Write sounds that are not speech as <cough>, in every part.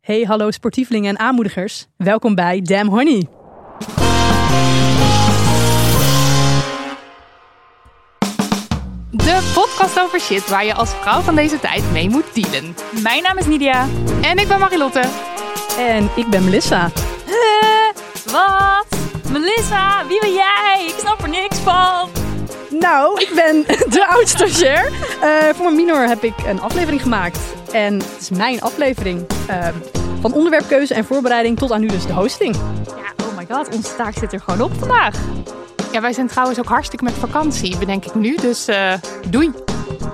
Hey, hallo sportievelingen en aanmoedigers. Welkom bij Damn Honey. De podcast over shit waar je als vrouw van deze tijd mee moet dealen. Mijn naam is Nidia. En ik ben Marilotte. En ik ben Melissa. Wat? Melissa, wie ben jij? Ik snap er niks van. Nou, ik ben <laughs> de oud-stagiair. Eh, voor mijn minor heb ik een aflevering gemaakt. En het is mijn aflevering. Eh, van onderwerpkeuze en voorbereiding tot aan nu dus de hosting. Ja, oh my god, onze taak zit er gewoon op vandaag. Ja, wij zijn trouwens ook hartstikke met vakantie, bedenk ik nu. Dus eh doei.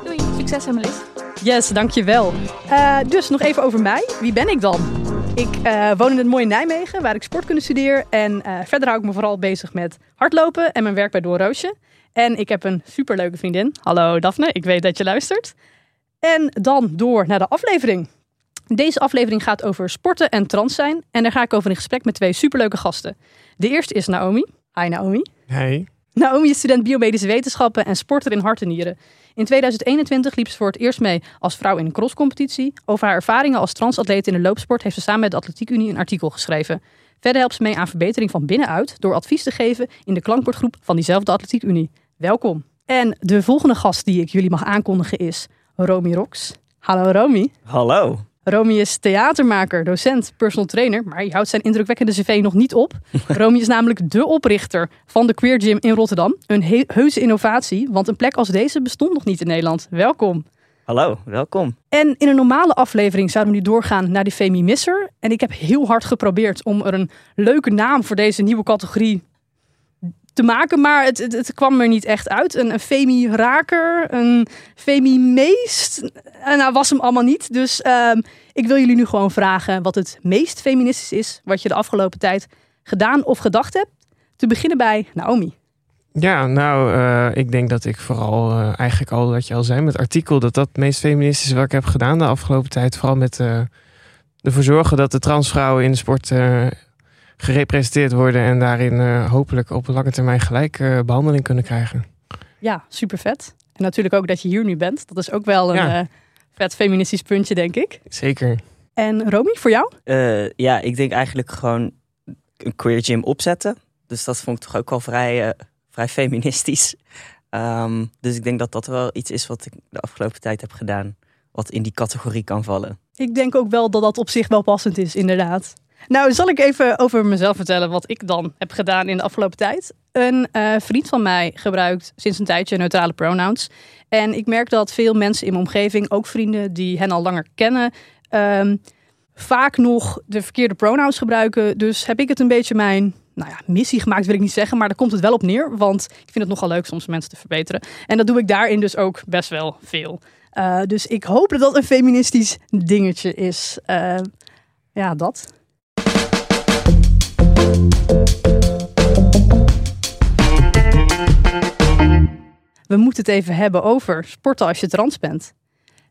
Doei, succes Emmelis. Yes, dankjewel. Eh dus nog even over mij. Wie ben ik dan? Ik woon in het mooie Nijmegen, waar ik sportkunde studeer. En verder hou ik me vooral bezig met hardlopen en mijn werk bij Doorroosje. En ik heb een superleuke vriendin. Hallo Daphne, ik weet dat je luistert. En dan door naar de aflevering. Deze aflevering gaat over sporten en trans zijn. En daar ga ik over in gesprek met twee superleuke gasten. De eerste is Naomi. Hi Naomi. Hey. Naomi is student biomedische wetenschappen en sporter in hart en nieren. In 2021 liep ze voor het eerst mee als vrouw in een crosscompetitie. Over haar ervaringen als transatleet in de loopsport heeft ze samen met de Atletiek Unie een artikel geschreven. Verder helpt ze mee aan verbetering van binnenuit door advies te geven in de klankbordgroep van diezelfde Atletiek Unie. Welkom. En de volgende gast die ik jullie mag aankondigen is Romy Rox. Hallo Romy. Hallo. Romy is theatermaker, docent, personal trainer, maar hij houdt zijn indrukwekkende cv nog niet op. <laughs> Romy is namelijk de oprichter van de Queer Gym in Rotterdam. Een he- heuse innovatie, want een plek als deze bestond nog niet in Nederland. Welkom. Hallo, welkom. En in een normale aflevering zouden we nu doorgaan naar de Femi Misser. En ik heb heel hard geprobeerd om er een leuke naam voor deze nieuwe categorie te maken, maar het, het, kwam er niet echt uit. Een, een Femi Raker, een Femi Meest. En nou was hem allemaal niet. Dus ehm, ik wil jullie nu gewoon vragen wat het meest feministisch is wat je de afgelopen tijd gedaan of gedacht hebt. Te beginnen bij Naomi. Ja, nou, eh, ik denk dat ik vooral eh, eigenlijk al, wat je al zei, met artikel, dat dat het meest feministisch is wat ik heb gedaan de afgelopen tijd. Vooral met eh, ervoor zorgen dat de transvrouwen in de sport eh, gerepresenteerd worden en daarin eh, hopelijk op lange termijn gelijk eh, behandeling kunnen krijgen. Ja, super vet. En natuurlijk ook dat je hier nu bent. Dat is ook wel een Ja. eh, vet feministisch puntje, denk ik. Zeker. En Romy, voor jou? Eh, ja, ik denk eigenlijk gewoon een queer gym opzetten. Dus dat vond ik toch ook wel vrij, eh, vrij feministisch. Ehm, dus ik denk dat dat wel iets is wat ik de afgelopen tijd heb gedaan. Wat in die categorie kan vallen. Ik denk ook wel dat dat op zich wel passend is, inderdaad. Nou, zal ik even over mezelf vertellen wat ik dan heb gedaan in de afgelopen tijd. Een eh, vriend van mij gebruikt sinds een tijdje neutrale pronouns. En ik merk dat veel mensen in mijn omgeving, ook vrienden die hen al langer kennen, ehm, vaak nog de verkeerde pronouns gebruiken. Dus heb ik het een beetje mijn nou ja, missie gemaakt, wil ik niet zeggen, maar daar komt het wel op neer. Want ik vind het nogal leuk soms mensen te verbeteren. En dat doe ik daarin dus ook best wel veel. Uh, dus ik hoop dat dat een feministisch dingetje is. Uh, ja, dat. We moeten het even hebben over sporten als je trans bent.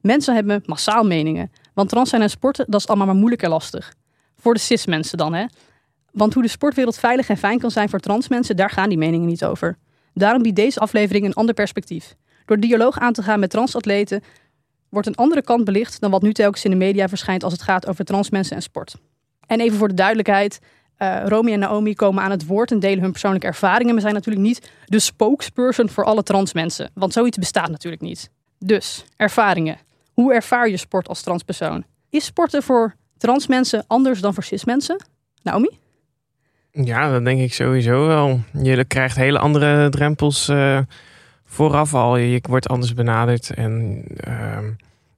Mensen hebben massaal meningen. Want trans zijn en sporten, dat is allemaal maar moeilijk en lastig. Voor de cis mensen dan, hè. Want hoe de sportwereld veilig en fijn kan zijn voor trans mensen, daar gaan die meningen niet over. Daarom biedt deze aflevering een ander perspectief. Door dialoog aan te gaan met transatleten wordt een andere kant belicht dan wat nu telkens in de media verschijnt als het gaat over trans mensen en sport. En even voor de duidelijkheid, uh, Romy en Naomi komen aan het woord en delen hun persoonlijke ervaringen, maar zijn natuurlijk niet de spokesperson voor alle trans mensen, want zoiets bestaat natuurlijk niet. Dus, ervaringen. Hoe ervaar je sport als transpersoon? Is sporten voor trans mensen anders dan voor cis mensen? Naomi? Ja, dat denk ik sowieso wel. Je krijgt hele andere drempels uh, vooraf al. Je wordt anders benaderd. En uh,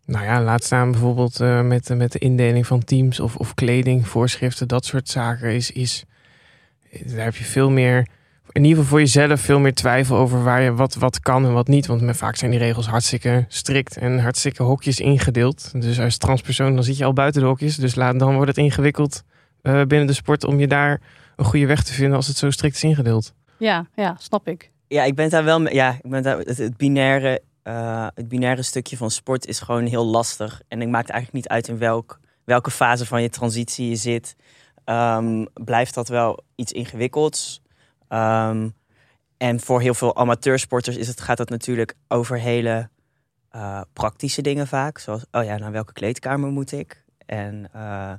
nou ja, laat staan bijvoorbeeld uh, met, met de indeling van teams of, of kleding, voorschriften, dat soort zaken. Is, is, daar heb je veel meer, in ieder geval voor jezelf, veel meer twijfel over waar je wat, wat kan en wat niet. Want vaak zijn die regels hartstikke strikt en hartstikke hokjes ingedeeld. Dus als transpersoon dan zit je al buiten de hokjes. Dus laat, dan wordt het ingewikkeld eh, binnen de sport om je daar een goede weg te vinden als het zo strikt is ingedeeld. Ja, ja, snap ik. Ja, ik ben daar wel mee. Ja, ik ben daar, het, het binaire, eh, het binaire stukje van sport is gewoon heel lastig. En ik maakt eigenlijk niet uit in welk, welke fase van je transitie je zit. Ehm, blijft dat wel iets ingewikkelds. Ehm, en voor heel veel amateursporters is het, gaat het natuurlijk over hele eh, praktische dingen vaak. Zoals, oh ja, naar welke kleedkamer moet ik? En eh,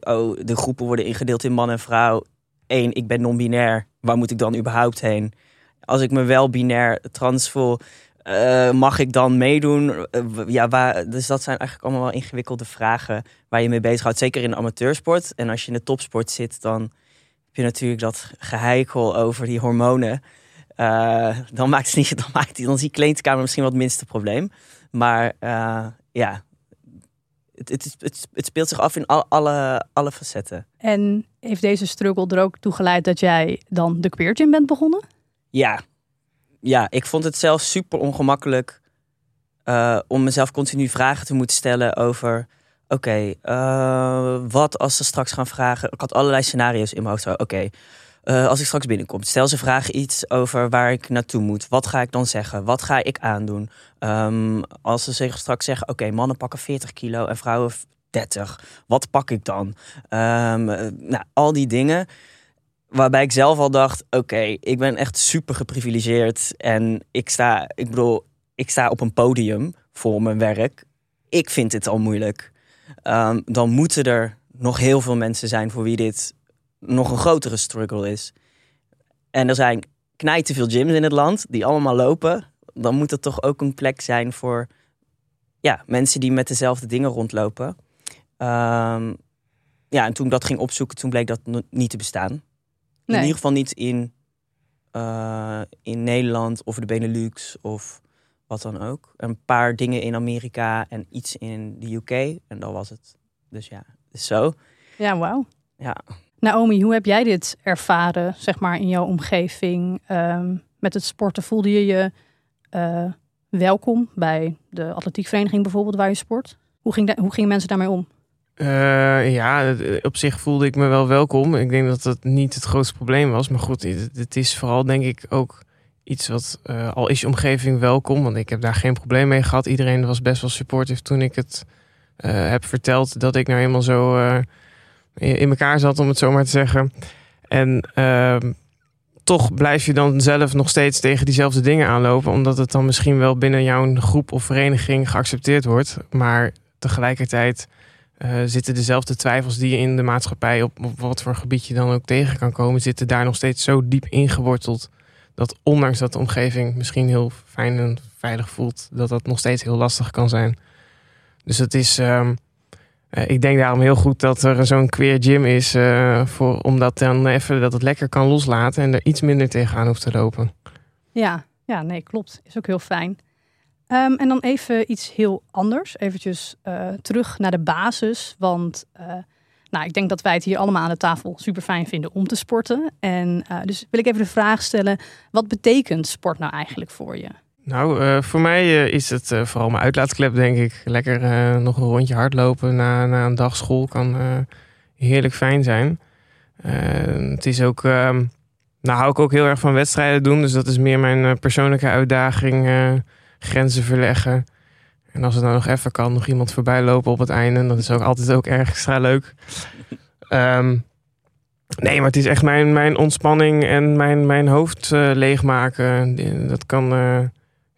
oh, de groepen worden ingedeeld in man en vrouw. Eén, ik ben non-binair. Waar moet ik dan überhaupt heen? Als ik me wel binair trans voel, eh, mag ik dan meedoen? Eh, ja, waar, dus dat zijn eigenlijk allemaal wel ingewikkelde vragen waar je mee bezighoudt. Zeker in de amateursport. En als je in de topsport zit, dan heb je natuurlijk dat geheikel over die hormonen. Eh, dan maakt het niet, <laughs> dan maakt die, dan is die kleedkamer misschien wel het minste probleem. Maar ja, het, het, het, het speelt zich af in al, alle, alle facetten. En heeft deze struggle er ook toe geleid dat jij dan de Queer Gym bent begonnen? Ja, ja ik vond het zelf super ongemakkelijk eh, om mezelf continu vragen te moeten stellen over... Oké, eh, wat als ze straks gaan vragen... Ik had allerlei scenario's in mijn hoofd. Oké, eh, als ik straks binnenkom, stel ze vragen iets over waar ik naartoe moet. Wat ga ik dan zeggen? Wat ga ik aandoen? Ehm, als ze zich straks zeggen, oké, mannen pakken 40 kilo en vrouwen 30. Wat pak ik dan? Eh, nou, al die dingen. Waarbij ik zelf al dacht, oké, ik ben echt super geprivilegeerd. En ik sta, ik bedoel, ik sta op een podium voor mijn werk. Ik vind dit al moeilijk. Ehm, dan moeten er nog heel veel mensen zijn voor wie dit nog een grotere struggle is. En er zijn knijten veel gyms in het land die allemaal lopen. Dan moet er toch ook een plek zijn voor ja, mensen die met dezelfde dingen rondlopen. Ehm, ja, en toen ik dat ging opzoeken, toen bleek dat niet te bestaan. In ieder geval niet in, eh, in Nederland of de Benelux of wat dan ook. Een paar dingen in Amerika en iets in de UK. En dat was het. Dus ja, zo. Ja, wauw. Ja. Naomi, hoe heb jij dit ervaren, zeg maar, in jouw omgeving? Ehm, met het sporten voelde je je eh, welkom bij de atletiekvereniging bijvoorbeeld waar je sport? Hoe, ging hoe gingen mensen daarmee om? Eh, ja, het- op zich voelde ik me wel welkom. Ik denk dat dat niet het grootste probleem was. Maar goed, het, is vooral denk ik ook iets wat, eh, al is je omgeving welkom. Want ik heb daar geen probleem mee gehad. Iedereen was best wel supportive toen ik het eh, heb verteld dat ik nou eenmaal zo eh, in in elkaar zat, om het zo maar te zeggen. En ehm, toch blijf je dan zelf nog steeds tegen diezelfde dingen aanlopen. Omdat het dan misschien wel binnen jouw groep of vereniging geaccepteerd wordt. Maar tegelijkertijd eh, zitten dezelfde twijfels die je in de maatschappij op, op wat voor gebied je dan ook tegen kan komen, zitten daar nog steeds zo diep ingeworteld. Dat ondanks dat de omgeving misschien heel fijn en veilig voelt, dat dat nog steeds heel lastig kan zijn. Dus het is, ehm, eh, ik denk daarom heel goed dat er zo'n queer gym is, eh, voor, omdat dan even dat het lekker kan loslaten en er iets minder tegenaan hoeft te lopen. Ja, ja, nee, klopt. Is ook heel fijn. Ehm, en dan even iets heel anders. Eventjes eh, terug naar de basis. Want eh, nou, ik denk dat wij het hier allemaal aan de tafel super fijn vinden om te sporten. En eh, dus wil ik even de vraag stellen: wat betekent sport nou eigenlijk voor je? Nou, voor mij is het vooral mijn uitlaatklep, denk ik. Lekker nog een rondje hardlopen na, na een dag school kan heerlijk fijn zijn. Het is ook, ehm, nou hou ik ook heel erg van wedstrijden doen. Dus dat is meer mijn persoonlijke uitdaging. Grenzen verleggen. En als het nou nog even kan, nog iemand voorbij lopen op het einde. Dat is ook altijd ook erg extra leuk. Ehm, nee, maar het is echt mijn, mijn ontspanning en mijn, mijn hoofd eh, leegmaken. Dat kan... eh,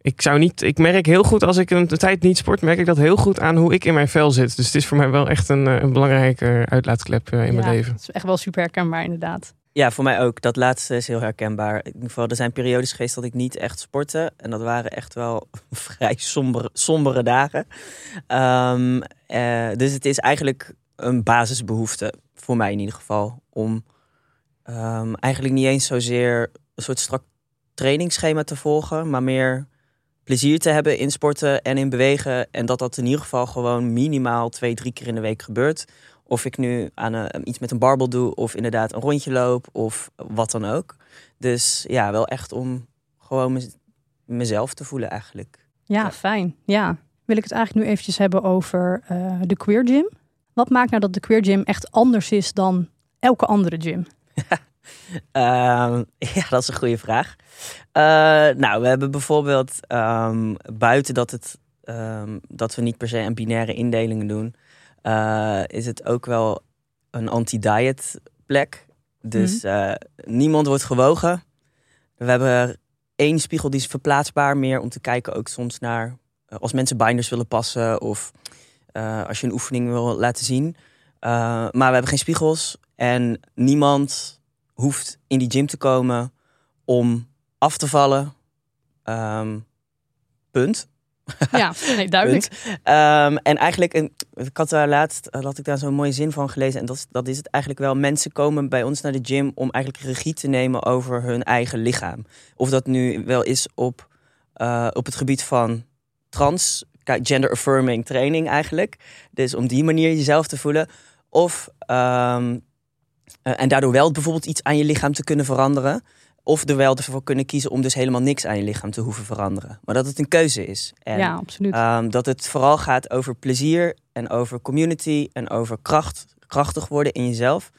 ik zou niet. Ik merk heel goed als ik een tijd niet sport, merk ik dat heel goed aan hoe ik in mijn vel zit. Dus het is voor mij wel echt een, eh, een belangrijke uitlaatklep in mijn leven. Het is echt wel super herkenbaar, inderdaad. Ja, voor mij ook. Dat laatste is heel herkenbaar. In ieder geval, er zijn periodes geweest dat ik niet echt sportte. En dat waren echt wel <laughs> vrij sombere, sombere dagen. Ehm, eh, dus het is eigenlijk een basisbehoefte, voor mij in ieder geval, om ehm, eigenlijk niet eens zozeer een soort strak trainingsschema te volgen, maar meer plezier te hebben in sporten en in bewegen. En dat dat in ieder geval gewoon minimaal twee, drie keer in de week gebeurt. Of ik nu aan een, iets met een barbel doe, of inderdaad een rondje loop, of wat dan ook. Dus ja, wel echt om gewoon mez- mezelf te voelen eigenlijk. Ja, Ja. fijn. Ja. Wil ik het eigenlijk nu eventjes hebben over eh, de Queer Gym. Wat maakt nou dat de Queer Gym echt anders is dan elke andere gym? <laughs> Ehm, ja, dat is een goede vraag. Eh, nou, we hebben bijvoorbeeld ehm, buiten dat, het, ehm, dat we niet per se aan binaire indelingen doen, eh, is het ook wel een anti-diet plek. Dus eh, niemand wordt gewogen. We hebben één spiegel die is verplaatsbaar meer om te kijken ook soms naar als mensen binders willen passen of als je een oefening wil laten zien. maar we hebben geen spiegels en niemand hoeft in die gym te komen om af te vallen. Ehm, punt. Ja, nee, duidelijk. Um, en eigenlijk, een, ik had daar laatst had ik daar zo'n mooie zin van gelezen. En dat, dat is het eigenlijk wel. Mensen komen bij ons naar de gym om eigenlijk regie te nemen over hun eigen lichaam. Of dat nu wel is op, uh, op het gebied van trans, gender affirming training eigenlijk. Dus om die manier jezelf te voelen. Of um, uh, en daardoor wel bijvoorbeeld iets aan je lichaam te kunnen veranderen. Of er wel ervoor kunnen kiezen om dus helemaal niks aan je lichaam te hoeven veranderen. Maar dat het een keuze is. En, ja, absoluut. Um, dat het vooral gaat over plezier en over community en over kracht, krachtig worden in jezelf.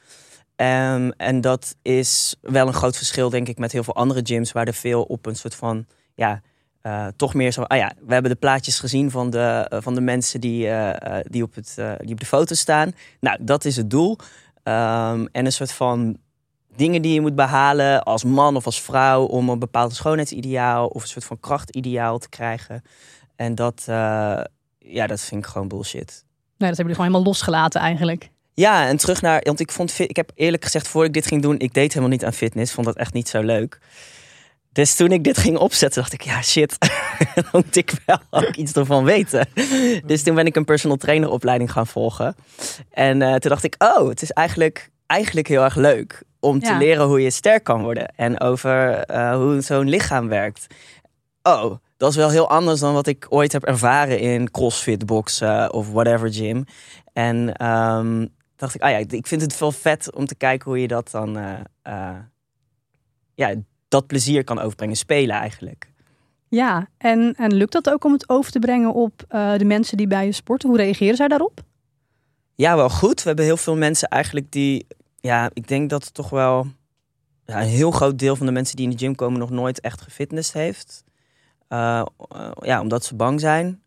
Um, en dat is wel een groot verschil, denk ik, met heel veel andere gyms, waar er veel op een soort van, ja, uh, toch meer zo. Ah ja, we hebben de plaatjes gezien van de, uh, van de mensen die, uh, die, op het, die op de foto staan. Nou, dat is het doel. Um, en een soort van dingen die je moet behalen als man of als vrouw om een bepaald schoonheidsideaal of een soort van krachtideaal te krijgen. En dat, uh, ja, dat vind ik gewoon bullshit. Nee, dat hebben jullie gewoon helemaal losgelaten eigenlijk. Ja, en terug naar, want ik vond, ik heb eerlijk gezegd, voor ik dit ging doen, ik deed helemaal niet aan fitness, vond dat echt niet zo leuk. Dus toen ik dit ging opzetten, dacht ik, ja shit, <laughs> dan moet ik wel <laughs> ook iets ervan weten. Dus toen ben ik een personal trainer opleiding gaan volgen. En uh, toen dacht ik, oh, het is eigenlijk, eigenlijk heel erg leuk om te leren hoe je sterk kan worden. En over uh, hoe zo'n lichaam werkt. Oh, dat is wel heel anders dan wat ik ooit heb ervaren in crossfit, boxen of whatever gym. En um, dacht ik, ah ja, ik vind het wel vet om te kijken hoe je dat dan... Uh, uh, ja, dat plezier kan overbrengen, spelen eigenlijk. Ja, en, en lukt dat ook om het over te brengen op uh, de mensen die bij je sporten? Hoe reageren zij daarop? Ja, wel goed. We hebben heel veel mensen eigenlijk die, ja, ik denk dat het toch wel ja, een heel groot deel van de mensen die in de gym komen nog nooit echt gefitnessd heeft. Uh, uh, ja, omdat ze bang zijn.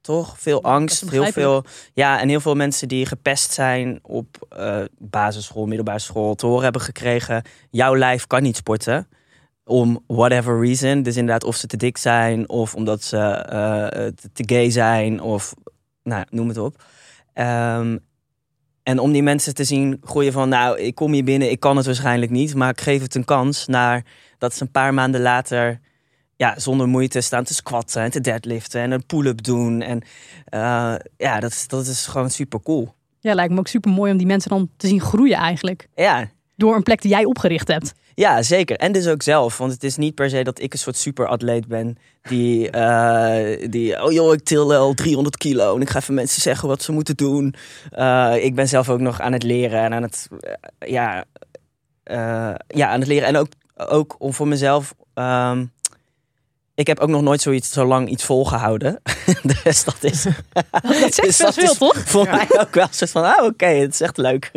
Toch? Veel angst, heel veel. Ja, en heel veel mensen die gepest zijn op uh, basisschool, middelbare school, te horen hebben gekregen: jouw lijf kan niet sporten om whatever reason. Dus inderdaad, of ze te dik zijn, of omdat ze te gay zijn, of nou, noem het op. Um, en om die mensen te zien groeien van, nou, ik kom hier binnen, ik kan het waarschijnlijk niet, maar ik geef het een kans. Naar dat ze een paar maanden later, ja, zonder moeite staan te squatten en te deadliften en een pull-up doen. En uh, ja, dat is, dat is gewoon super cool. Ja, lijkt me ook super mooi om die mensen dan te zien groeien eigenlijk. Ja. Door een plek die jij opgericht hebt. Ja, zeker. En dus ook zelf. Want het is niet per se dat ik een soort superatleet ben. Die, uh, die oh joh, ik til al 300 kilo. En ik ga even mensen zeggen wat ze moeten doen. Uh, ik ben zelf ook nog aan het leren. En aan het, uh, ja, ja, aan het leren. En ook, ook om voor mezelf... Um, ik heb ook nog nooit zoiets zo lang iets volgehouden. <laughs> dus dat is. <laughs> Dat zegt <laughs> dus dat veel, toch? Voor ja. mij ook wel een soort van: ah, oké, okay, het is echt leuk.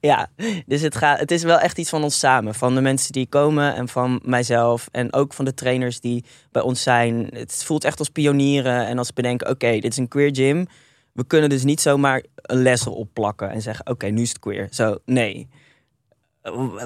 ja, dus het, gaat, het is wel echt iets van ons samen. Van de mensen die komen en van mijzelf. En ook van de trainers die bij ons zijn. Het voelt echt als pionieren. En als bedenken: oké, okay, dit is een queer gym. We kunnen dus niet zomaar een les erop plakken en zeggen: oké, okay, nu is het queer. Zo, nee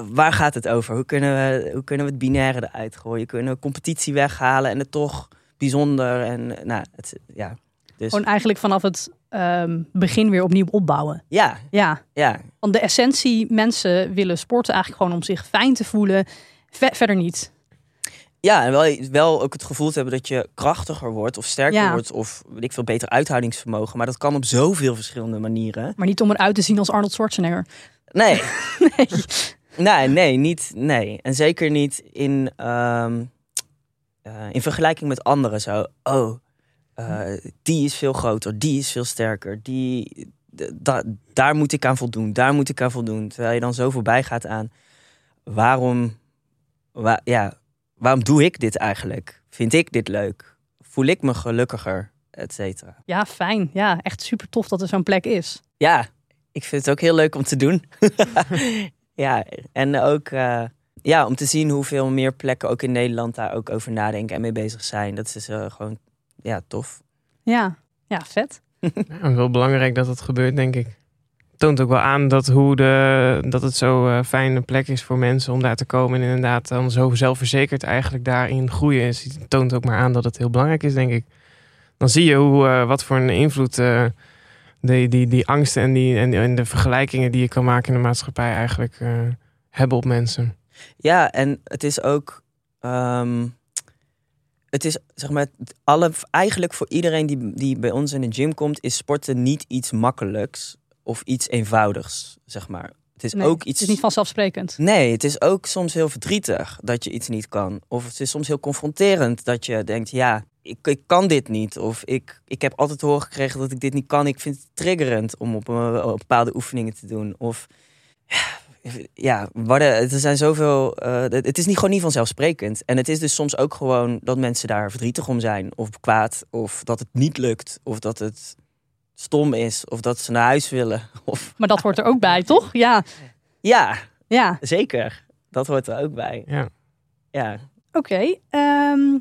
waar gaat het over? Hoe kunnen we, hoe kunnen we het binaire eruit gooien? Kunnen we competitie weghalen en het toch bijzonder? En, nou, het, ja, dus. Gewoon eigenlijk vanaf het um, begin weer opnieuw opbouwen. Ja. ja. ja. Want de essentie, mensen willen sporten eigenlijk gewoon om zich fijn te voelen. Ver verder niet. Ja, en wel, wel ook het gevoel te hebben dat je krachtiger wordt of sterker ja. wordt of weet ik veel beter uithoudingsvermogen. Maar dat kan op zoveel verschillende manieren. Maar niet om eruit te zien als Arnold Schwarzenegger. Nee. <laughs> nee. nee. Nee, niet. Nee. En zeker niet in, um, uh, in vergelijking met anderen. Zo, oh, uh, die is veel groter, die is veel sterker, die, da, daar moet ik aan voldoen, daar moet ik aan voldoen. Terwijl je dan zo voorbij gaat aan waarom, wa, ja, waarom doe ik dit eigenlijk? Vind ik dit leuk? Voel ik me gelukkiger? Et cetera. Ja, fijn. Ja, echt super tof dat er zo'n plek is. Ja, ik vind het ook heel leuk om te doen. <laughs> ja, en ook eh, ja, om te zien hoeveel meer plekken ook in Nederland daar ook over nadenken en mee bezig zijn. Dat is eh, gewoon ja, tof. Ja, ja vet. <laughs> Ja, wel belangrijk dat dat gebeurt, denk ik. Toont ook wel aan dat, hoe de, dat het zo uh, fijne plek is voor mensen om daar te komen. En inderdaad dan zo zelfverzekerd eigenlijk daarin groeien. Het toont ook maar aan dat het heel belangrijk is, denk ik. Dan zie je hoe, uh, wat voor een invloed uh, die, die, die angsten en, die, en, en, de vergelijkingen die je kan maken in de maatschappij eigenlijk hebben op mensen. Ja, en het is ook. Um, het is zeg maar, alle, eigenlijk voor iedereen die, die bij ons in de gym komt, is sporten niet iets makkelijks of iets eenvoudigs, zeg maar. Het is Nee, ook iets. Het is niet vanzelfsprekend. Nee, het is ook soms heel verdrietig dat je iets niet kan. Of het is soms heel confronterend dat je denkt, ja, ik, ik kan dit niet. Of ik, ik heb altijd te horen gekregen dat ik dit niet kan. Ik vind het triggerend om op, een, op bepaalde oefeningen te doen. Of ja, worden, er zijn zoveel. Uh, het is niet gewoon niet vanzelfsprekend. En het is dus soms ook gewoon dat mensen daar verdrietig om zijn, of kwaad, of dat het niet lukt, of dat het stom is, of dat ze naar huis willen. <laughs> Of... Maar dat hoort er ook bij, toch? Ja. Ja, Ja. zeker. Dat hoort er ook bij. Ja. Ja. Oké. ehm,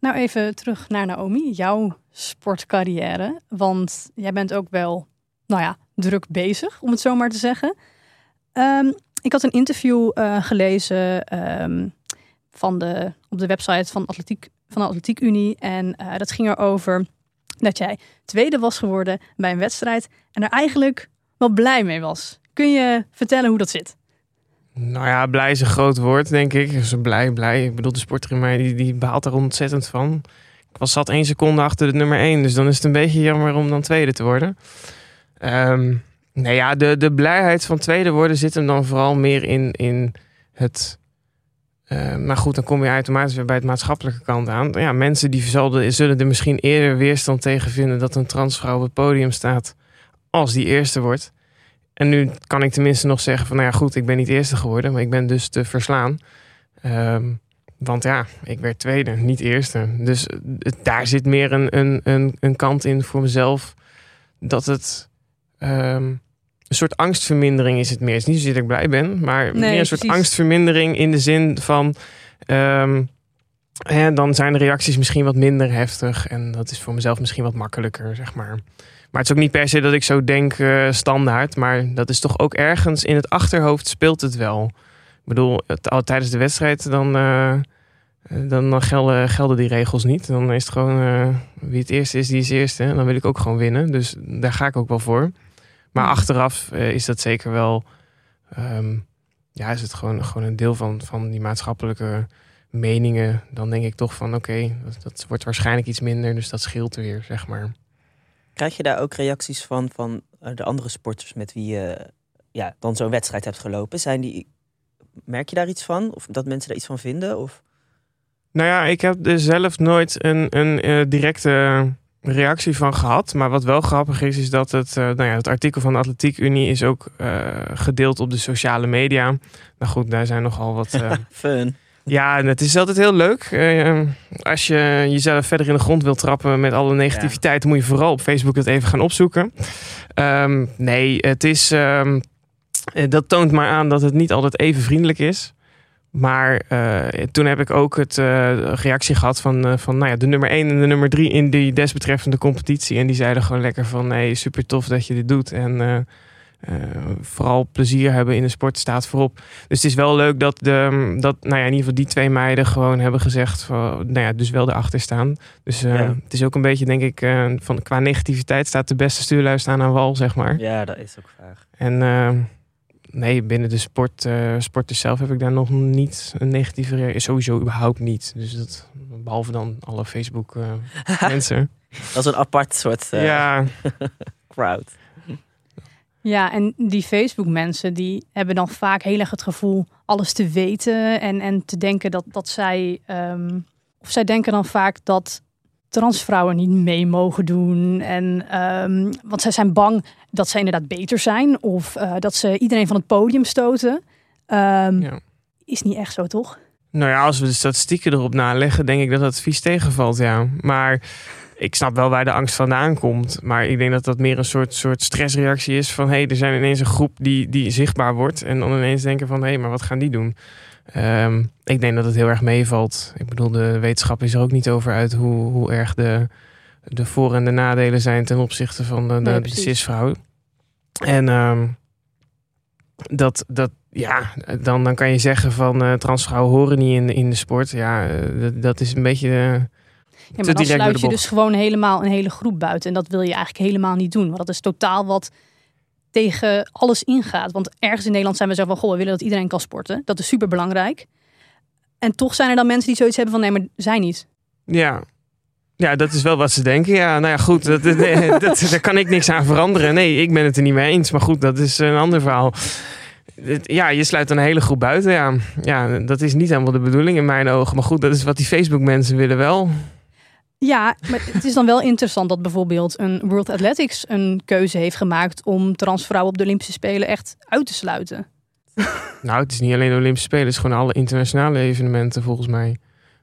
nou even terug naar Naomi, jouw sportcarrière. Want jij bent ook wel, nou ja, druk bezig, om het zo maar te zeggen. Ehm, ik had een interview eh, gelezen ehm, van de, op de website van, Atletiek, van de Atletiek Unie. En eh, dat ging erover dat jij tweede was geworden bij een wedstrijd. En er eigenlijk wel blij mee was. Kun je vertellen hoe dat zit? Nou ja, blij is een groot woord, denk ik. Dus blij, blij. Ik bedoel, de sporter mij die, die baalt er ontzettend van. Ik was zat één seconde achter de nummer één. Dus dan is het een beetje jammer om dan tweede te worden. Um, nou ja, de, de blijheid van tweede worden zit hem dan vooral meer in, in het... Uh, maar goed, dan kom je automatisch weer bij het maatschappelijke kant aan. Ja, mensen die zullen, zullen er misschien eerder weerstand tegen vinden... dat een transvrouw op het podium staat als die eerste wordt. En nu kan ik tenminste nog zeggen van... nou ja, goed, ik ben niet eerste geworden, maar ik ben dus te verslaan. Um, want ja, ik werd tweede, niet eerste. Dus het, daar zit meer een, een, een, een kant in voor mezelf... dat het... Um, een soort angstvermindering is het meer. Het is niet zozeer dat ik blij ben, maar Nee, meer een soort precies. angstvermindering in de zin van. ehm, hè, dan zijn de reacties misschien wat minder heftig. En dat is voor mezelf misschien wat makkelijker, zeg maar. Maar het is ook niet per se dat ik zo denk eh, standaard. Maar dat is toch ook ergens in het achterhoofd speelt het wel. Ik bedoel, het, al, tijdens de wedstrijd dan, eh, dan, dan gelden, gelden die regels niet. Dan is het gewoon eh, wie het eerste is, die is eerste. En dan wil ik ook gewoon winnen. Dus daar ga ik ook wel voor. Maar Hmm. achteraf is dat zeker wel. Um, ja, is het gewoon, gewoon een deel van, van die maatschappelijke meningen. Dan denk ik toch van oké, okay, dat, dat, wordt waarschijnlijk iets minder. Dus dat scheelt weer, zeg maar. Krijg je daar ook reacties van van uh, de andere sporters met wie je ja, dan zo'n wedstrijd hebt gelopen? Zijn die, merk je daar iets van? Of dat mensen daar iets van vinden? Of? Nou ja, ik heb er zelf nooit een, een uh, directe reactie van gehad. Maar wat wel grappig is, is dat het, uh, nou ja, het artikel van de Atletiek Unie is ook uh, gedeeld op de sociale media. Nou goed, daar zijn nogal wat. Uh, <laughs> Fun. Ja, het is altijd heel leuk. als je jezelf verder in de grond wilt trappen met alle negativiteit, ja. moet je vooral op Facebook het even gaan opzoeken. Um, nee, het is. Um, dat toont maar aan dat het niet altijd even vriendelijk is. Maar uh, toen heb ik ook het uh, reactie gehad van, uh, van nou ja, de nummer 1 en de nummer 3 in die desbetreffende competitie. En die zeiden gewoon lekker van nee, super tof dat je dit doet. En vooral plezier hebben in de sport staat voorop. Dus het is wel leuk dat, de, dat nou ja, in ieder geval die twee meiden gewoon hebben gezegd van, nou ja, dus wel erachter staan. Dus ja. het is ook een beetje, denk ik, van qua negativiteit staat de beste stuurlui staan aan wal, zeg maar. Ja, dat is ook vaak. En nee, binnen de sport, sporters zelf heb ik daar nog niet een negatieve reactie. Sowieso überhaupt niet. Dus dat, behalve dan alle Facebook <laughs> mensen. Dat is een apart soort ja. <laughs> crowd. Ja, en die Facebook mensen die hebben dan vaak heel erg het gevoel alles te weten. En, en te denken dat, dat zij... Um, of zij denken dan vaak dat transvrouwen niet mee mogen doen. En, um, want zij zijn bang dat ze inderdaad beter zijn. Of uh, dat ze iedereen van het podium stoten. Um, ja. Is niet echt zo, toch? Nou ja, als we de statistieken erop naleggen, denk ik dat dat vies tegenvalt, ja. Maar ik snap wel waar de angst vandaan komt. Maar ik denk dat dat meer een soort, soort stressreactie is van... hé, hey, er zijn ineens een groep die, die zichtbaar wordt. En dan ineens denken van, hé, hey, maar wat gaan die doen? Ehm, ik denk dat het heel erg meevalt. Ik bedoel, de wetenschap is er ook niet over uit hoe, hoe erg de, de voor- en de nadelen zijn... ten opzichte van de, de, Nee, cisvrouw. En ehm, dat, dat, ja, dan, dan kan je zeggen van eh, transvrouwen horen niet in, in de sport. Ja, eh, dat, dat is een beetje... eh, Ja, maar dan sluit je dus gewoon helemaal een hele groep buiten. En dat wil je eigenlijk helemaal niet doen. Want dat is totaal wat tegen alles ingaat. Want ergens in Nederland zijn we zo van... Goh, we willen dat iedereen kan sporten. Dat is super belangrijk. En toch zijn er dan mensen die zoiets hebben van... Nee, maar zij niet. Ja. Ja, dat is wel wat ze denken. Ja, nou ja, goed. Dat, <laughs> dat, dat- daar kan ik niks aan veranderen. Nee, ik ben het er niet mee eens. Maar goed, dat is een ander verhaal. Ja, je sluit een hele groep buiten. Ja. ja, dat is niet helemaal de bedoeling in mijn ogen. Maar goed, dat is wat die Facebook-mensen willen wel. Ja, maar het is dan wel interessant dat bijvoorbeeld een World Athletics een keuze heeft gemaakt om transvrouwen op de Olympische Spelen echt uit te sluiten. Nou, het is niet alleen de Olympische Spelen. Het is gewoon alle internationale evenementen volgens mij.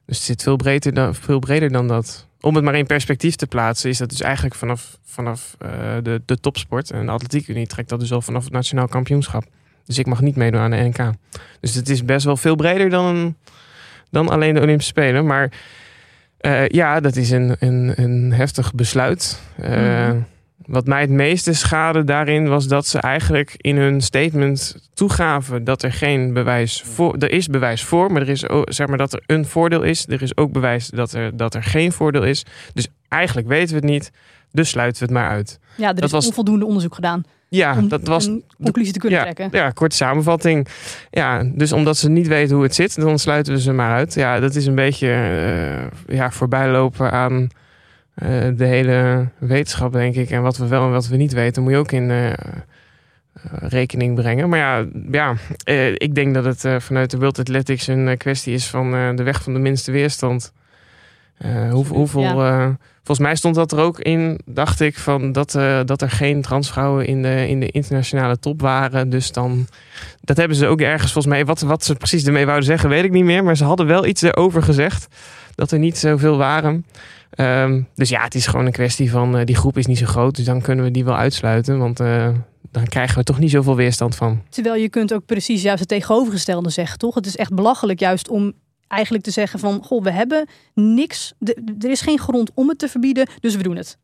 Dus het zit veel breder dan, veel breder dan dat. Om het maar in perspectief te plaatsen, is dat dus eigenlijk vanaf, vanaf eh, de, de topsport. En de Atletiek Unie trekt dat dus al vanaf het nationaal kampioenschap. Dus ik mag niet meedoen aan de NK. Dus het is best wel veel breder dan, dan alleen de Olympische Spelen. Maar eh, ja, dat is een, een, een heftig besluit. Eh, Mhm. Wat mij het meeste schade daarin was dat ze eigenlijk in hun statement toegaven dat er geen bewijs voor. Er is bewijs voor, maar er is ook, zeg maar dat er een voordeel is. Er is ook bewijs dat er, dat er geen voordeel is. Dus eigenlijk weten we het niet. Dus sluiten we het maar uit. Ja, er Dat is was- onvoldoende onderzoek gedaan Ja, om dat was een conclusie te kunnen ja, trekken. ja, korte samenvatting. Ja, dus omdat ze niet weten hoe het zit, dan sluiten we ze maar uit. Ja, dat is een beetje eh, ja, voorbijlopen aan eh, de hele wetenschap, denk ik. En wat we wel en wat we niet weten, moet je ook in eh, rekening brengen. Maar ja, ja ik denk dat het vanuit de World Athletics een kwestie is van de weg van de minste weerstand. Hoe, hoeveel, eh, volgens mij stond dat er ook in, dacht ik, van dat, eh, dat er geen transvrouwen in de, in de internationale top waren. Dus dan, dat hebben ze ook ergens volgens mij, wat, wat ze precies ermee wouden zeggen, weet ik niet meer. Maar ze hadden wel iets erover gezegd, dat er niet zoveel waren. Ehm, dus ja, het is gewoon een kwestie van, eh, die groep is niet zo groot, dus dan kunnen we die wel uitsluiten. Want eh, dan krijgen we toch niet zoveel weerstand van. Terwijl je kunt ook precies juist het tegenovergestelde zeggen, toch? Het is echt belachelijk juist om eigenlijk te zeggen van... Goh, we hebben niks, er is geen grond om het te verbieden, dus we doen het.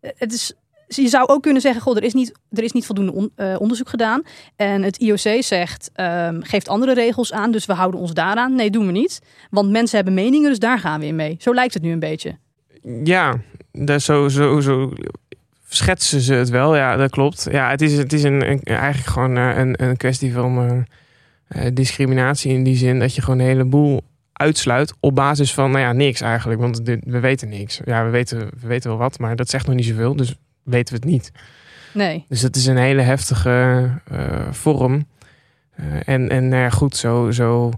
Eh, Het is, je zou ook kunnen zeggen, goh, er is niet, er is niet voldoende eh, onderzoek gedaan. En het IOC zegt, ehm, geeft andere regels aan, dus we houden ons daaraan. Nee, doen we niet. Want mensen hebben meningen, dus daar gaan we in mee. Zo lijkt het nu een beetje. Ja, daar zo, zo, zo schetsen ze het wel. Ja, dat klopt. Ja, het is, het is een, eigenlijk gewoon eh, een, een kwestie van discriminatie in die zin dat je gewoon een heleboel uitsluit op basis van, nou ja, niks eigenlijk. Want dit- we weten niks. Ja, we weten, we weten wel wat, maar dat zegt nog niet zoveel, dus weten we het niet. Nee. Dus het is een hele heftige eh, vorm. Eh, en, en nou ja, goed, zo, zo,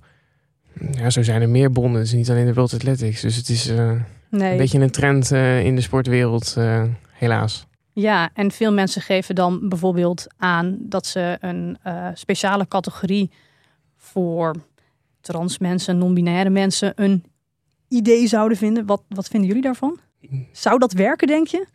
ja, zo zijn er meer bonden. Het is niet alleen de World Athletics. Dus het is eh, nee. een beetje een trend in de sportwereld, helaas. Ja, en veel mensen geven dan bijvoorbeeld aan dat ze een speciale categorie voor trans mensen, non-binaire mensen een idee zouden vinden. Wat, wat vinden jullie daarvan? Zou dat werken, denk je?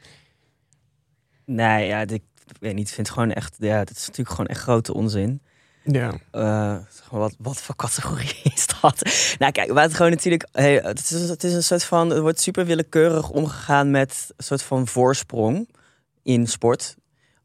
Nee, ja, ik, weet niet. Ik vind het gewoon echt, ja, dat is natuurlijk gewoon echt grote onzin. Ja, Eh, zeg maar, wat, wat voor categorie <laughs> is dat? Nou, kijk, waar het gewoon natuurlijk. Hey, het, is, het is een soort van. Er wordt super willekeurig omgegaan met een soort van voorsprong in sport.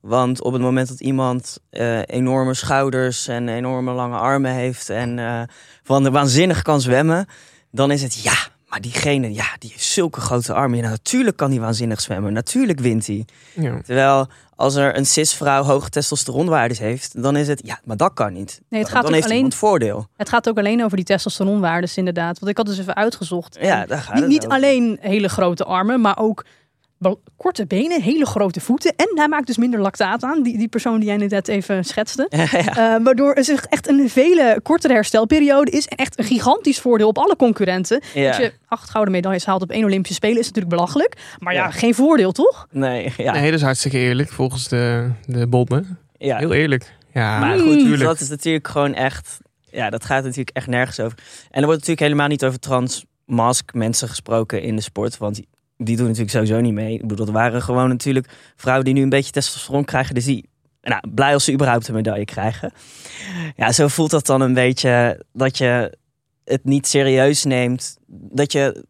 Want op het moment dat iemand eh, enorme schouders en enorme lange armen heeft en eh, van de waanzinnig kan zwemmen, dan is het ja. Maar diegene, ja, die heeft zulke grote armen. Ja, natuurlijk kan hij waanzinnig zwemmen. Natuurlijk wint hij. ja. Terwijl als er een cisvrouw hoge testosteronwaardes heeft, dan is het ja, maar dat kan niet. Nee, het dan gaat ook heeft alleen- iemand voordeel. Het gaat ook alleen over die testosteronwaardes, inderdaad. Want ik had dus even uitgezocht. Ja, daar gaat niet, het alleen hele grote armen, maar ook korte benen, hele grote voeten. En hij maakt dus minder lactaat aan, die, die persoon die jij net even schetste. <laughs> ja. Eh, waardoor het zich echt een vele kortere herstelperiode is. En echt een gigantisch voordeel op alle concurrenten. Ja. Als je acht gouden medailles haalt op één Olympische Spelen is natuurlijk belachelijk. Maar ja, Ja. geen voordeel toch? Nee, ja. Nee, dat is hartstikke eerlijk volgens de, de bonden. ja. Heel eerlijk. Ja, Maar goed, tuurlijk. dat is natuurlijk gewoon echt... Ja, dat gaat natuurlijk echt nergens over. En er wordt natuurlijk helemaal niet over trans mask mensen gesproken in de sport. Want die doen natuurlijk sowieso niet mee. Ik bedoel, dat waren gewoon natuurlijk vrouwen die nu een beetje testosteron krijgen. Dus die, nou, blij als ze überhaupt een medaille krijgen. Ja, zo voelt dat dan een beetje dat je het niet serieus neemt. Dat je,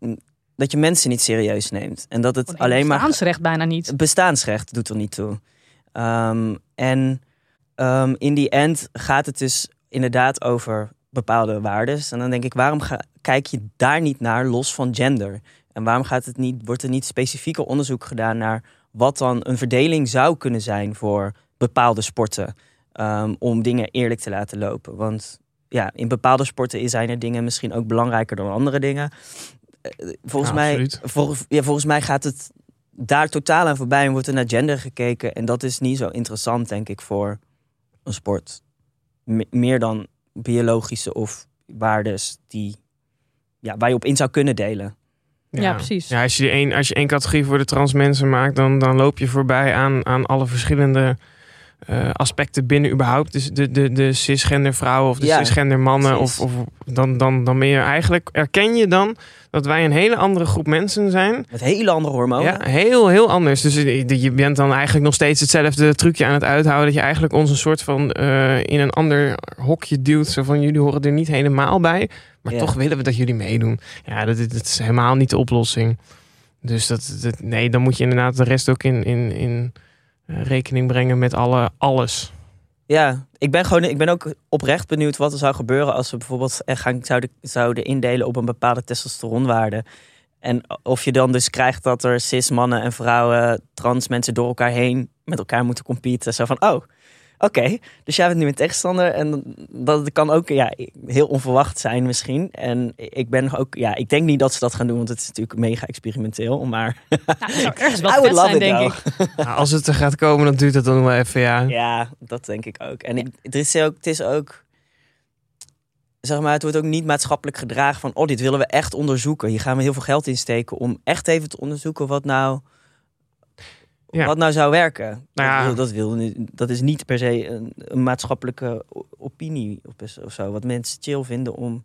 dat je mensen niet serieus neemt. En dat het Gewoon alleen maar bestaansrecht bijna niet. bestaansrecht doet er niet toe. Ehm, en ehm, in die end gaat het dus inderdaad over bepaalde waarden. En dan denk ik, waarom ga, kijk je daar niet naar los van gender? En waarom gaat het niet, wordt er niet specifieke onderzoek gedaan naar wat dan een verdeling zou kunnen zijn voor bepaalde sporten? ehm, om dingen eerlijk te laten lopen. Want ja, in bepaalde sporten zijn er dingen misschien ook belangrijker dan andere dingen. Eh, Volgens, Ja, mij, ja, volgens mij gaat het daar totaal aan voorbij en wordt er naar gender gekeken. En dat is niet zo interessant, denk ik, voor een sport. Me- meer dan biologische of waardes die, ja, waar je op in zou kunnen delen. Ja, precies. Ja, als je één, als je één categorie voor de trans mensen maakt, dan, dan loop je voorbij aan, aan alle verschillende eh, aspecten binnen überhaupt. Dus de, de, de cisgender vrouwen of de Ja, cisgender mannen. Of, precies. of dan, dan, dan ben je eigenlijk, erken je dan dat wij een hele andere groep mensen zijn. Met hele andere hormonen. Ja, heel, heel anders. Dus je je bent dan eigenlijk nog steeds hetzelfde trucje aan het uithouden. Dat je eigenlijk ons een soort van eh, in een ander hokje duwt. Zo van jullie horen er niet helemaal bij. Maar Ja. toch willen we dat jullie meedoen. Ja, dat, dat is helemaal niet de oplossing. Dus dat, dat, nee, dan moet je inderdaad de rest ook in, in, in eh, rekening brengen met alle, alles. Ja, ik ben, gewoon, ik ben ook oprecht benieuwd wat er zou gebeuren als we bijvoorbeeld echt gaan, zouden, zouden indelen op een bepaalde testosteronwaarde. En of je dan dus krijgt dat er cis mannen en vrouwen, trans mensen door elkaar heen met elkaar moeten competen. Zo van, oh, oké, dus jij bent nu een tegenstander. En dat kan ook ja, heel onverwacht zijn misschien. En ik ben ook, ja, ik denk niet dat ze dat gaan doen, want het is natuurlijk mega experimenteel. Maar Nou, zou ergens <laughs> wel I would vet love zijn, it denk though. ik. <laughs> Nou, als het er gaat komen, dan duurt het dan wel even, ja. Ja, dat denk ik ook. En ik, het, is ook, het is ook, zeg maar, het wordt ook niet maatschappelijk gedragen van, oh, dit willen we echt onderzoeken. Hier gaan we heel veel geld in steken om echt even te onderzoeken wat nou, Ja. wat nou zou werken. Nou ja. dat, wil, dat, wil, nu- dat is niet per se een, een maatschappelijke opinie of, of zo, wat mensen chill vinden om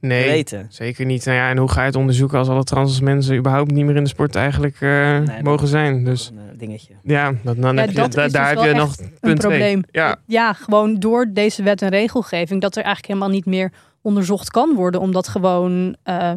te Nee, weten. zeker niet. Nou ja, en hoe ga je het onderzoeken als alle trans mensen überhaupt niet meer in de sport eigenlijk eh, mogen zijn? Dus Een eh, dingetje. ja, dat, dan Ja, heb je, dat da- is daar dus heb je wel nog punt Een twee. probleem. Ja, Ja, gewoon door deze wet en regelgeving dat er eigenlijk helemaal niet meer onderzocht kan worden, omdat gewoon eh,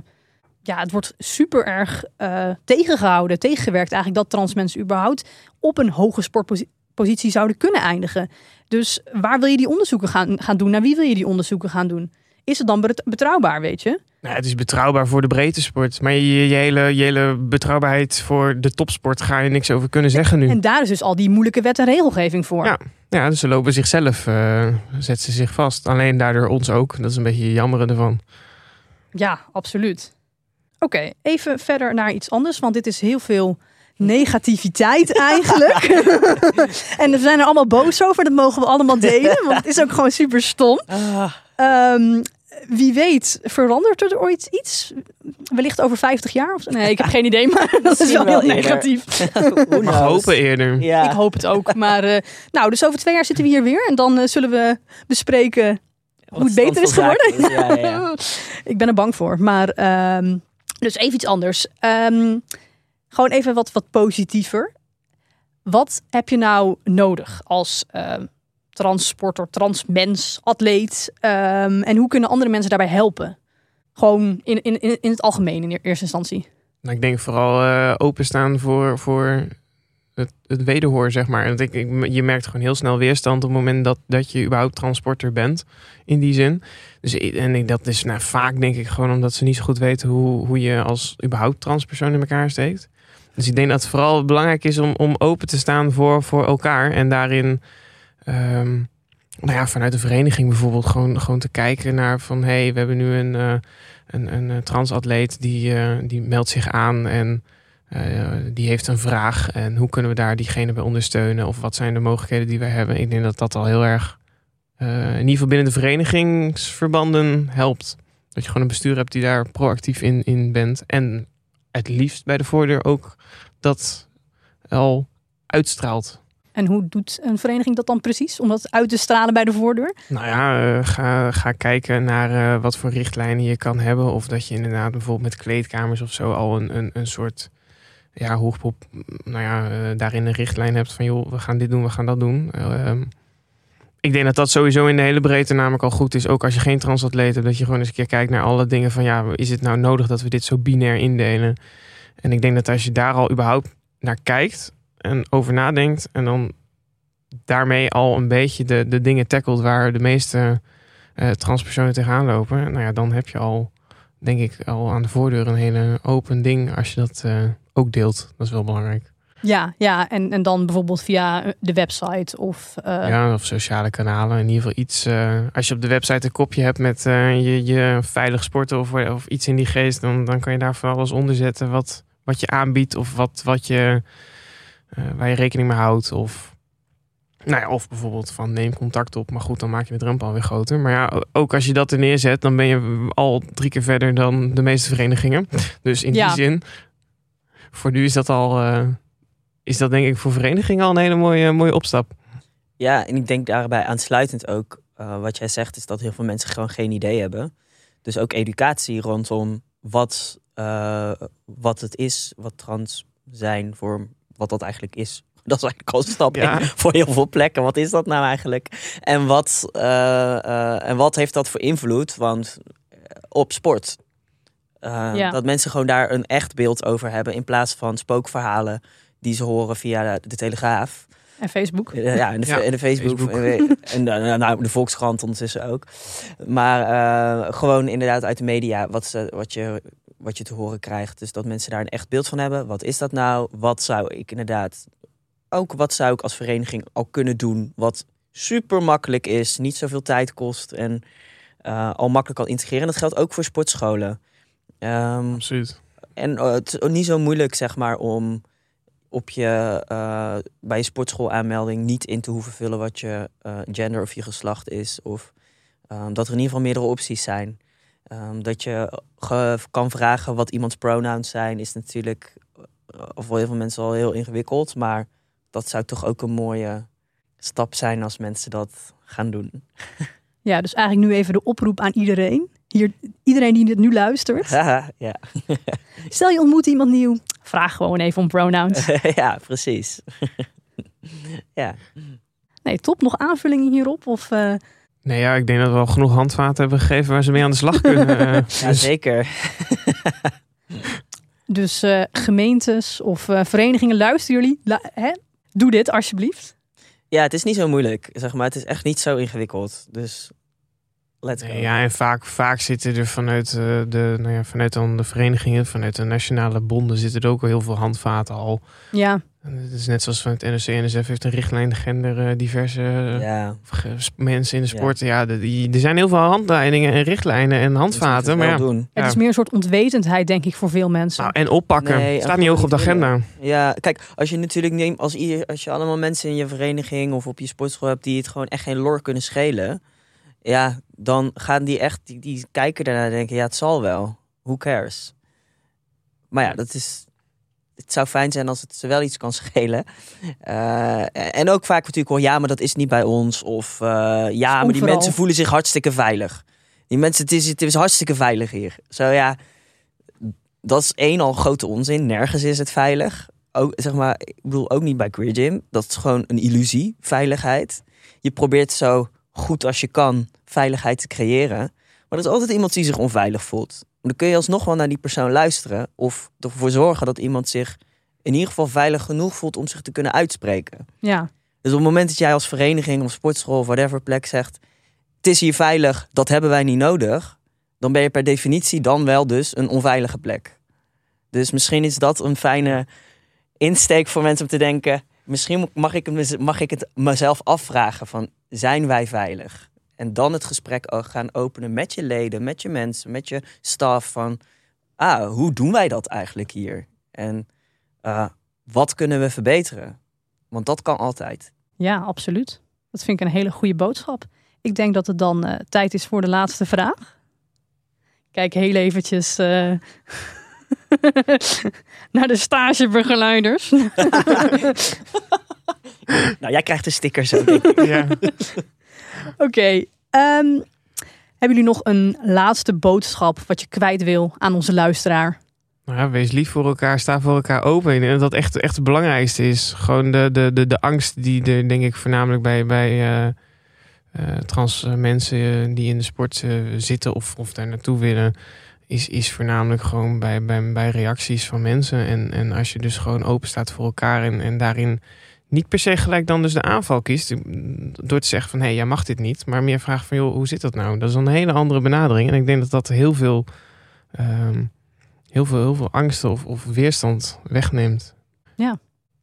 ja, het wordt super erg eh, tegengehouden, tegengewerkt eigenlijk dat trans mensen überhaupt op een hoge sportpositie zouden kunnen eindigen. Dus waar wil je die onderzoeken gaan, gaan doen? Naar wie wil je die onderzoeken gaan doen? Is het dan bet- betrouwbaar, weet je? Nou, het is betrouwbaar voor de breedte sport. Maar je, je, hele, je hele betrouwbaarheid voor de topsport ga je niks over kunnen zeggen nu. En daar is dus al die moeilijke wet en regelgeving voor. Ja. Ja, dus ze lopen zichzelf, eh zetten ze zich vast. Alleen daardoor ons ook. Dat is een beetje jammer ervan. Ja, absoluut. Oké, even verder naar iets anders, want dit is heel veel negativiteit <laughs> eigenlijk. <laughs> en we zijn er allemaal boos over, dat mogen we allemaal delen, <laughs> want het is ook gewoon super stom. Ehm, wie weet, verandert er ooit iets? Wellicht over 50 jaar? Of zo? Nee, ik heb geen idee, maar dat is wel heel negatief. Mag knows? hopen eerder. Ja. Ik hoop het ook. Maar eh, nou, dus over twee jaar zitten we hier weer en dan eh, zullen we bespreken Wat hoe het beter is geworden. is. Ja, ja, ja. ik ben er bang voor. Maar ehm, dus even iets anders. Ehm, gewoon even wat, wat positiever. Wat heb je nou nodig als ehm transsporter, transmens, atleet? Ehm, en hoe kunnen andere mensen daarbij helpen? Gewoon in, in, in in het algemeen in eerste instantie. Nou, ik denk vooral eh, openstaan voor, voor het, het wederhoor, zeg maar. Want ik, ik, je merkt gewoon heel snel weerstand op het moment dat, dat je überhaupt transporter bent. In die zin. Dus, en ik, dat is nou, vaak denk ik gewoon omdat ze niet zo goed weten hoe, hoe je als überhaupt transpersoon in elkaar steekt. Dus ik denk dat het vooral belangrijk is om, om open te staan voor, voor elkaar. En daarin, ehm, nou ja, vanuit de vereniging bijvoorbeeld, gewoon, gewoon te kijken naar van hé, hey, we hebben nu een, eh, een, een, eh, transatleet die, eh, die meldt zich aan en eh, die heeft een vraag. En hoe kunnen we daar diegene bij ondersteunen? Of wat zijn de mogelijkheden die wij hebben? Ik denk dat dat al heel erg, eh, in ieder geval binnen de verenigingsverbanden, helpt. Dat je gewoon een bestuur hebt die daar proactief in, in bent. En het liefst bij de voordeur ook dat al uitstraalt. En hoe doet een vereniging dat dan precies? Om dat uit te stralen bij de voordeur? Nou ja, eh, ga, ga kijken naar wat voor richtlijnen je kan hebben. Of dat je inderdaad bijvoorbeeld met kleedkamers of zo al een, een, een soort ja, Hoogpop nou ja, eh, daarin een richtlijn hebt van joh, we gaan dit doen, we gaan dat doen. Ehm, ik denk dat dat sowieso in de hele breedte namelijk al goed is. Ook als je geen transatleet hebt, dat je gewoon eens een keer kijkt naar alle dingen van ja, is het nou nodig dat we dit zo binair indelen? En ik denk dat als je daar al überhaupt naar kijkt en over nadenkt en dan daarmee al een beetje de, de dingen tackelt waar de meeste uh, transpersonen tegenaan lopen, nou ja, dan heb je al, denk ik, al aan de voordeur een hele open ding als je dat uh, ook deelt. Dat is wel belangrijk. Ja, ja en, en dan bijvoorbeeld via de website of... Uh... Ja, of sociale kanalen. In ieder geval iets... Uh, als je op de website een kopje hebt met uh, je, je veilig sporten of, of iets in die geest... dan, dan kan je daar voor alles onder zetten wat, wat je aanbiedt... of wat, wat je, waar je rekening mee houdt. Of, nou ja, of bijvoorbeeld van neem contact op. Maar goed, dan maak je de drempel alweer groter. Maar ja, ook als je dat er neerzet... dan ben je al drie keer verder dan de meeste verenigingen. Dus in Ja. die zin... Voor nu is dat al is dat denk ik voor verenigingen al een hele mooie, mooie opstap. Ja, en ik denk daarbij aansluitend ook, uh, wat jij zegt, is dat heel veel mensen gewoon geen idee hebben. Dus ook educatie rondom wat, uh, wat het is, wat trans zijn, voor wat dat eigenlijk is. <laughs> Dat is eigenlijk al een stap Ja. in voor heel veel plekken. Wat is dat nou eigenlijk? En wat, en wat heeft dat voor invloed want, op sport? Ja. Dat mensen gewoon daar een echt beeld over hebben in plaats van spookverhalen die ze horen via de, de Telegraaf. En Facebook. Ja, en de, Ja, en de Facebook. Facebook. En, <laughs> en nou, de Volkskrant ondertussen ook. Maar uh, gewoon inderdaad uit de media wat, ze, wat, je, wat je te horen krijgt. Dus dat mensen daar een echt beeld van hebben. Wat is dat nou? Wat zou ik inderdaad... Ook wat zou ik als vereniging al kunnen doen? Wat super makkelijk is, niet zoveel tijd kost en uh, al makkelijk kan integreren. En dat geldt ook voor sportscholen. Um, Absoluut. En uh, het is niet zo moeilijk, zeg maar, om op je, uh, bij je sportschool aanmelding niet in te hoeven vullen wat je uh, gender of je geslacht is. Of um, dat er in ieder geval meerdere opties zijn. Um, dat je kan vragen wat iemands pronouns zijn, is natuurlijk uh, voor heel veel mensen al heel ingewikkeld. Maar dat zou toch ook een mooie stap zijn als mensen dat gaan doen. <laughs> Ja, dus eigenlijk nu even de oproep aan iedereen. Hier, iedereen die dit nu luistert. <laughs> ja. Stel je ontmoet iemand nieuw, vraag gewoon even om pronouns. <laughs> ja, precies. <laughs> ja. Nee, top. Nog aanvullingen hierop? Of, uh... Nee, ja, ik denk dat we al genoeg handvaten hebben gegeven waar ze mee aan de slag kunnen. uh, ja, dus... zeker. dus uh, gemeentes of verenigingen, luisteren jullie? La hè? Doe dit alsjeblieft. Ja, het is niet zo moeilijk. Zeg maar, het is echt niet zo ingewikkeld. Dus let's go. Nee, ja, en vaak, vaak zitten er vanuit, uh, de, nou ja, vanuit dan de verenigingen, vanuit de nationale bonden, zitten er ook al heel veel handvaten al. Ja. En het is net zoals van het NOC NSF heeft een richtlijn gender uh, diverse ja. mensen in de sport. Ja, ja de, die, er zijn heel veel handleidingen en richtlijnen en handvaten. Maar ja, doen. Het is meer een soort ontwetendheid, denk ik, voor veel mensen. Nou, en oppakken. Nee, staat niet hoog op de agenda. Ja, kijk, als je natuurlijk neemt, als, als je allemaal mensen in je vereniging of op je sportschool hebt die het gewoon echt geen lor kunnen schelen. Ja, dan gaan die echt, die, die kijken daarna en denken, ja, het zal wel. Who cares? Maar ja, dat is, het zou fijn zijn als het ze wel iets kan schelen. Uh, en ook vaak natuurlijk wel, ja, maar dat is niet bij ons. Of uh, ja, maar die mensen voelen zich hartstikke veilig. Die mensen, het is, het is hartstikke veilig hier. Zo ja, dat is één al grote onzin. Nergens is het veilig. Ook, zeg maar, ik bedoel ook niet bij Queer Gym. Dat is gewoon een illusie, veiligheid. Je probeert zo goed als je kan veiligheid te creëren. Maar er is altijd iemand die zich onveilig voelt. Dan kun je alsnog wel naar die persoon luisteren. Of ervoor zorgen dat iemand zich in ieder geval veilig genoeg voelt om zich te kunnen uitspreken. Ja. Dus op het moment dat jij als vereniging of sportschool of whatever plek zegt... het is hier veilig, dat hebben wij niet nodig... dan ben je per definitie dan wel dus een onveilige plek. Dus misschien is dat een fijne insteek voor mensen om te denken... misschien mag ik, het, mag ik het mezelf afvragen van zijn wij veilig? En dan het gesprek gaan openen met je leden, met je mensen, met je staf. Van, ah, hoe doen wij dat eigenlijk hier? En uh, wat kunnen we verbeteren? Want dat kan altijd. Ja, absoluut. Dat vind ik een hele goede boodschap. Ik denk dat het dan uh, tijd is voor de laatste vraag. Kijk heel eventjes uh, <laughs> naar de stagebegeleiders. <laughs> nou, jij krijgt een sticker zo. Ja. <laughs> Oké. Okay, um, hebben jullie nog een laatste boodschap wat je kwijt wil aan onze luisteraar? Nou ja, wees lief voor elkaar, sta voor elkaar open. En dat echt, echt het belangrijkste is. Gewoon de, de, de, de angst die er denk ik voornamelijk bij, bij eh, eh, trans mensen eh, die in de sport eh, zitten of, of daar naartoe willen. Is, is voornamelijk gewoon bij, bij, bij reacties van mensen. En, en als je dus gewoon open staat voor elkaar en, en daarin niet per se gelijk dan dus de aanval kiest. Door te zeggen van hé, hey, jij mag dit niet. Maar meer vragen van joh, hoe zit dat nou? Dat is een hele andere benadering. En ik denk dat dat heel veel, ehm, heel veel, heel veel angsten of, of weerstand wegneemt.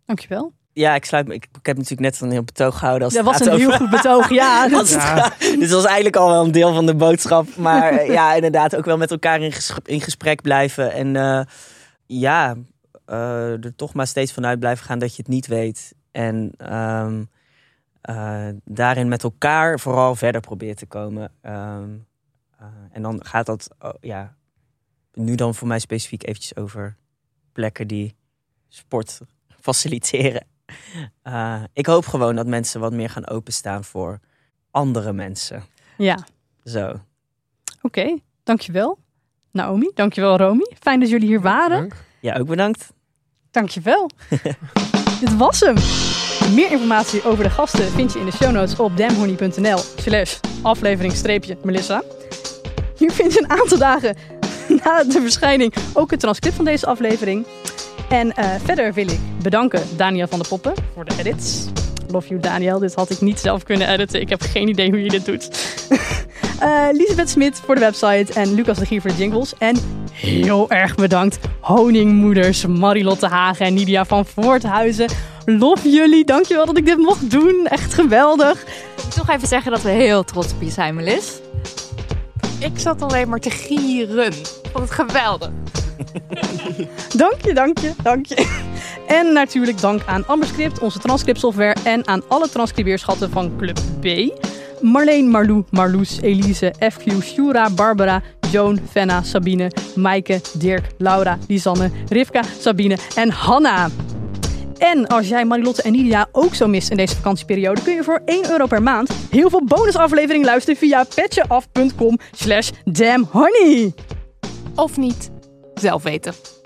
Dankjewel. Ja, ik sluit me. Ik, ik heb natuurlijk net een heel betoog gehouden. Als Dat was een heel goed betoog. Ja, <laughs> dat het Dit was eigenlijk al wel een deel van de boodschap. Maar eh, <laughs> ja, inderdaad, ook wel met elkaar in, ges- in gesprek blijven. En eh, ja, eh, er toch maar steeds vanuit blijven gaan dat je het niet weet. En ehm, eh, daarin met elkaar vooral verder proberen te komen. Ehm, eh, en dan gaat dat, oh, ja, nu dan voor mij specifiek eventjes over plekken die sport faciliteren. Eh, ik hoop gewoon dat mensen wat meer gaan openstaan voor andere mensen. ja. Zo. oké. Dankjewel. Naomi, dankjewel Romy. Fijn dat jullie hier waren. Dank. Ja, ook bedankt. Dankjewel. <laughs> Dit was hem. Meer informatie over de gasten vind je in de show notes op damhoney.nl slash aflevering streepje Melissa. Hier vind je een aantal dagen <laughs> na de verschijning ook het transcript van deze aflevering. En eh, verder wil ik bedanken Daniel van der Poppen voor de edits. Love you Daniel, dit had ik niet zelf kunnen editen. Ik heb geen idee hoe je dit doet. <laughs> Eh Lisbeth Smit voor de website en Lucas de Gier voor de jingles. En heel erg bedankt honingmoeders Marilotte Hagen en Nidia van Voorthuizen. Love jullie, dankjewel dat ik dit mocht doen. Echt geweldig. Toch even zeggen dat we heel trots op je zijn, Melis. Ik zat alleen maar te gieren. Vond het geweldig. <laughs> Dank je, dank je, dank je. En natuurlijk dank aan Amberscript, onze transcriptsoftware. En aan alle transcribeerschatten van Club B. Marleen, Marlou, Marloes, Elise, FQ, Shura, Barbara, Joan, Fenna, Sabine, Maaike, Dirk, Laura, Lisanne, Rivka, Sabine en Hanna. En als jij Marilotte en Nidia ook zo mist in deze vakantieperiode, kun je voor 1 euro per maand heel veel bonusafleveringen luisteren via petjeaf.com slash damnhoney. Of niet. Zelf weten.